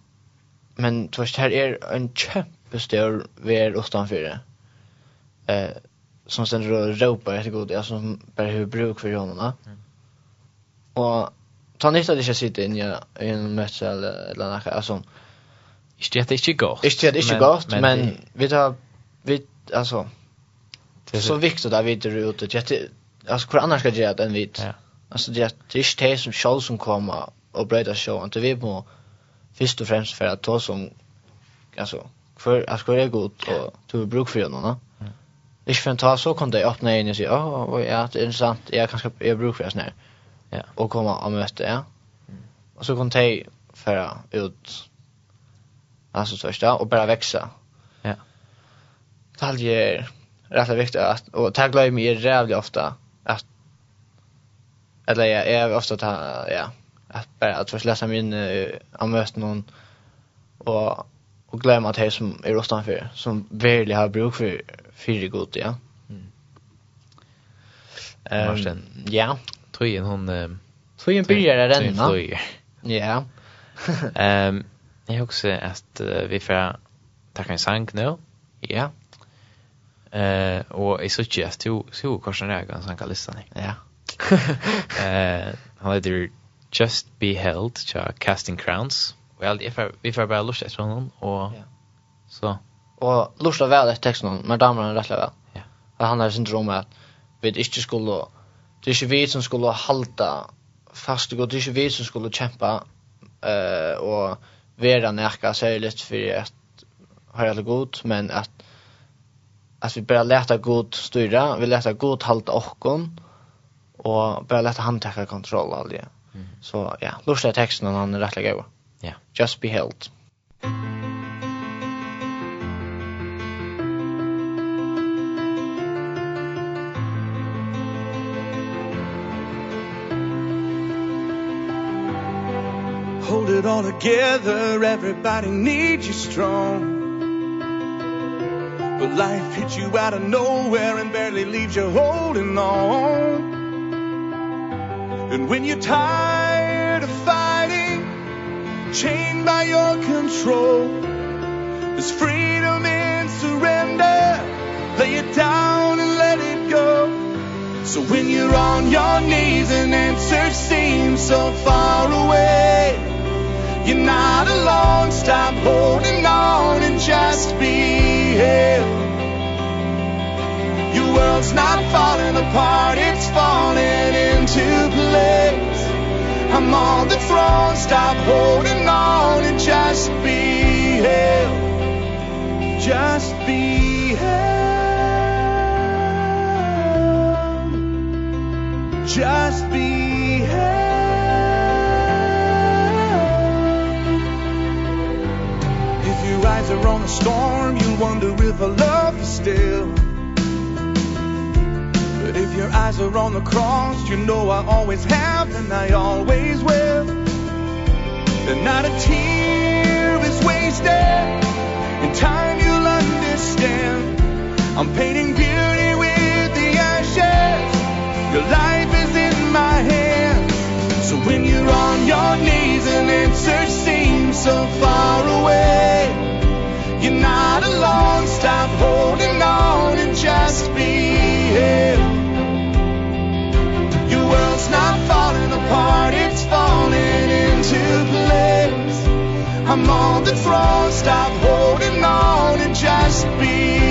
men du vet här är en kämpestor VR utanför det. Eh som sen då ropar efter god alltså som bara hur bruk för honom. Mm. Och ta nytta det jag sitter inne i en match eller eller något alltså Ikke det er ikke godt. Ikke det er ikke godt, men, men vi tar, vi, altså, det er så viktig at vi tar ute, det er, altså, hvor annars skal det gjøre det enn vi? Ja. Altså, det er ikke det som selv som kommer og brøyder sjåen, det vi må, först och främst för att ta som alltså för att ska gå ut och ta bruk för någon va. Ich fand ta så kom det öppna in och säga ja, det är intressant. Jag kanske jag bruk för sån här. Ja, och komma och möta ja. Och så kunde jag för ut alltså så första och bara växa. Ja. Taljer rätt viktigt att och tagla mig jävligt ofta att eller jag är ofta ta ja att bara att först läsa min uh, möta någon och och glömma att det som är rostan för som verkligen har bruk för för gott ja. Mm. Ehm Marsten. Ja. Tøyen hon um, Tøyen byrjar renna. Ja. Ehm jag också att uh, vi får tacka en sank nu. Ja. Eh och i så tjänst ju så korsar jag en sankalista. Ja. Eh han heter Just Be Held, tja, Casting Crowns. Well, if I vi får bara lust etter honom, och yeah. så. Og lust vel etter teksten honom, men damer han rettelig vel. Ja. Yeah. Han har syndrom at vi ikke skulle, det er ikke vi som skulle halda fast og det er ikke vi som skulle kjempa uh, og vera nekka særlig for at har det godt, men at at vi bara leta god styra, vi leta god halda okkon, og bara leta han tekka kontroll av det. Mm. Så ja, lustar texten och han är rätt lägga. Ja. Just be held. Hold it all together, everybody needs you strong. But life hits you out of nowhere and barely leaves you holding on. And when you're tired of fighting Chained by your control There's freedom in surrender. Lay it down and let it go. So when you're on your knees And answers seem so far away. You're not alone Stop holding on and just be held world's not falling apart it's falling into place legs I'm on the throne Stop holding on and just be held. Just be held. Just be held. If your eyes are on a storm You wonder if I love you still your eyes are on the cross. You know I always have and I always will. And not a tear is wasted In time you'll understand. I'm painting beauty with the ashes. Your life is in my hands. So when you're on your knees and answer seems so far away. You're not alone, stop holding on and just be I'm on the throne, stop holding on and just be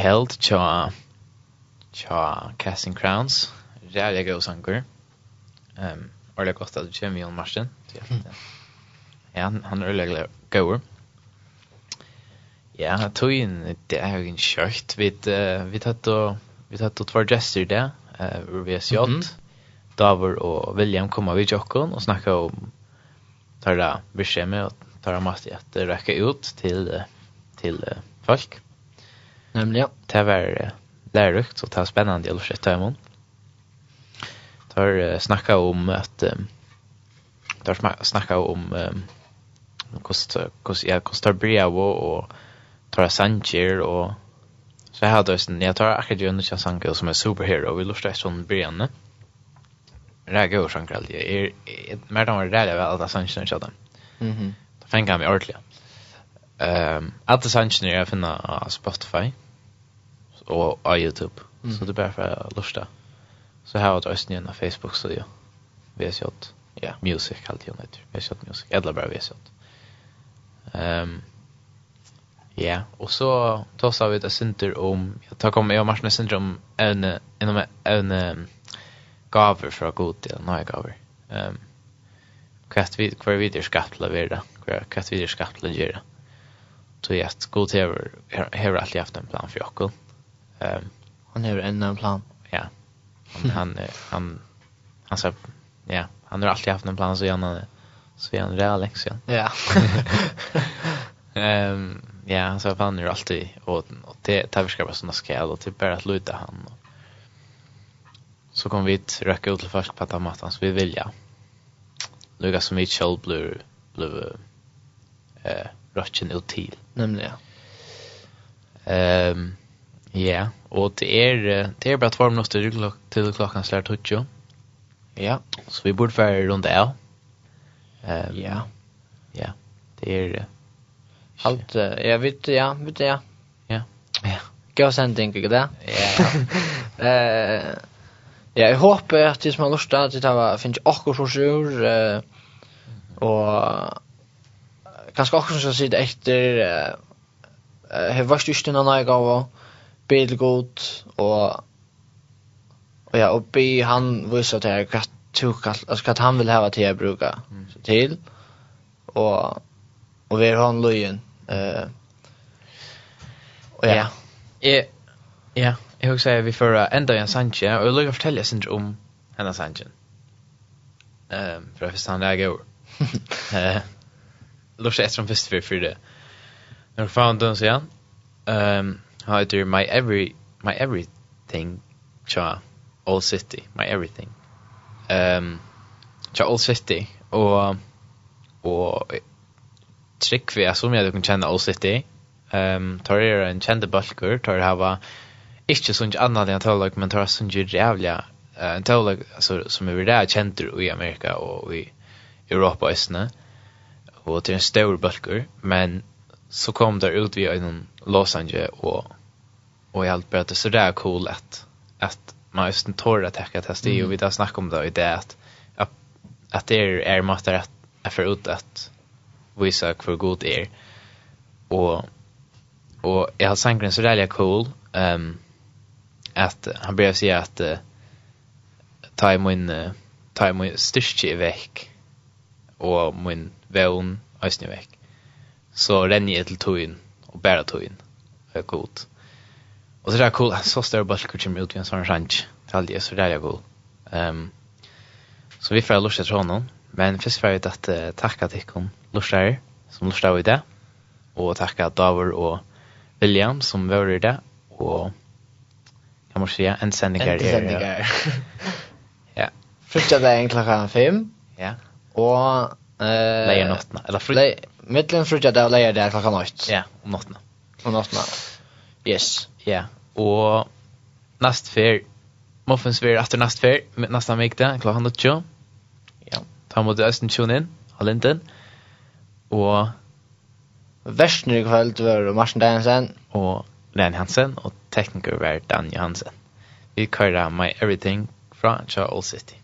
held tja tja Casting Crowns. Räliga go sanger. Ehm um, och det at du kommer on Marsten. Ja, han han er lägre goer. Ja, tog in det är jo en kjøkt. Vi uh, vi tatt og vi hade då två gester där eh VSJ. Davor och William kommer vi jocken och snacka om tar det bestämmer att tar det måste att räcka ut till till folk. Nämligen. Det var lärorikt og det var spännande å alla etter ett imorgon. Det var snacka om att det var snacka om hur Costa og och tar Sanchez och så jeg hadde sen jag tar akkurat ju Nisha Sanchez som är superhero vi lustar sån början. Räga och jeg, är mer de var rädda väl att Sanchez inte hade. Mhm. Då fängade han mig ordentligt. Ehm alla sanchen är finna på Spotify och på YouTube. Mm. Så det är bara för att lusta. Så här har jag östen igen på Facebook så ja. VSJ. Ja, music allt igen det. VSJ music. Eller bara VSJ. Ehm Ja, och så tar vi det center om jag tar kommer jag matchen center om en en en gaver för god till några gaver. Ehm kvart vi kvar vi det skatla vi det. Kvart vi det skatla göra tog jag att god hever hever alltid haft en plan för Jakob. Ehm han har ännu en plan. Ja. Han han han han sa ja, han har alltid haft en plan så gärna så är han real liksom. Ja. Ehm ja, han sa han är alltid och och det tar vi ska bara såna skäl och typ bara att luta han. Så kom vi till röka ut till först på att han så vi vilja. Lucas som vi själv blev blev eh rötchen ut till nämligen. Ehm um, ja, och det är det är bara två minuter till, till klockan slår tutjo. Ja, så vi borde vara runt där. Ehm ja. Ja. Det är allt jag vet ja, vet ja. Ja. Ja. Gå sen tänker jag det. Ja. Eh Ja, jeg håper at de som har lyst til at det finnes också så sjur, og kanskje också som sitter efter eh har varit just innan jag gav bil god och og ja och be han visste att jag kan tuka alltså att han vill ha till jag bruka till. Och och vi er han løyen eh och ja. Ja. Ja. Jag husar vi för ända en Sanchez och jag vill fortälja sen om hennes Sanchez. Ehm för att han lägger Eh lustar efter en fest för för det. När jag fann den så ja. Ehm how do my every my everything cha all city my everything. Ehm um, cha all city och och trick vi som jag kan känna all city. Ehm um, tar er en kända balkur, tar hava inte sånt annat än att men tar sånt jävla en talag alltså som är där känner i Amerika och i Europa istället och till en stor bulker men så kom där ut vi en Los Angeles och och jag allt berättade så där cool att att man just en torr att täcka testa mm. och vi där snackar om det i det att att det är är måste att är för ut att visa för god är och och jag har sänkt så där är cool ehm um, att han börjar säga att uh, ta min uh, ta min styrke i veck och min vevn, eisne vekk. Så renner jeg til tøyen, og bæra tøyen, Det jeg god. Og så er det cool, så større balker kommer ut i en sånn det til alle, så det er jeg god. Um, så vi får lort etter honom, men først får jeg at uh, takk at ikke hun lort som lort er i det, og takk at Davor og William som var i det, og jag måste säga en sändningar en sändningar ja. Första dagen klockan fem. ja. Og... Eh, lejer natten eller fri. Mittlen frukta där lejer där klockan 8. Ja, om natten. Om natten. Yes. Ja. Och näst för muffins för efter näst för nästa vecka klockan 8. Ja. Ta mot östen tune in, Halinden. Och Versner i kveld var Marsen Danielsen og Len Hansen og tekniker var Dan Johansen. Vi kører My Everything fra Charles City.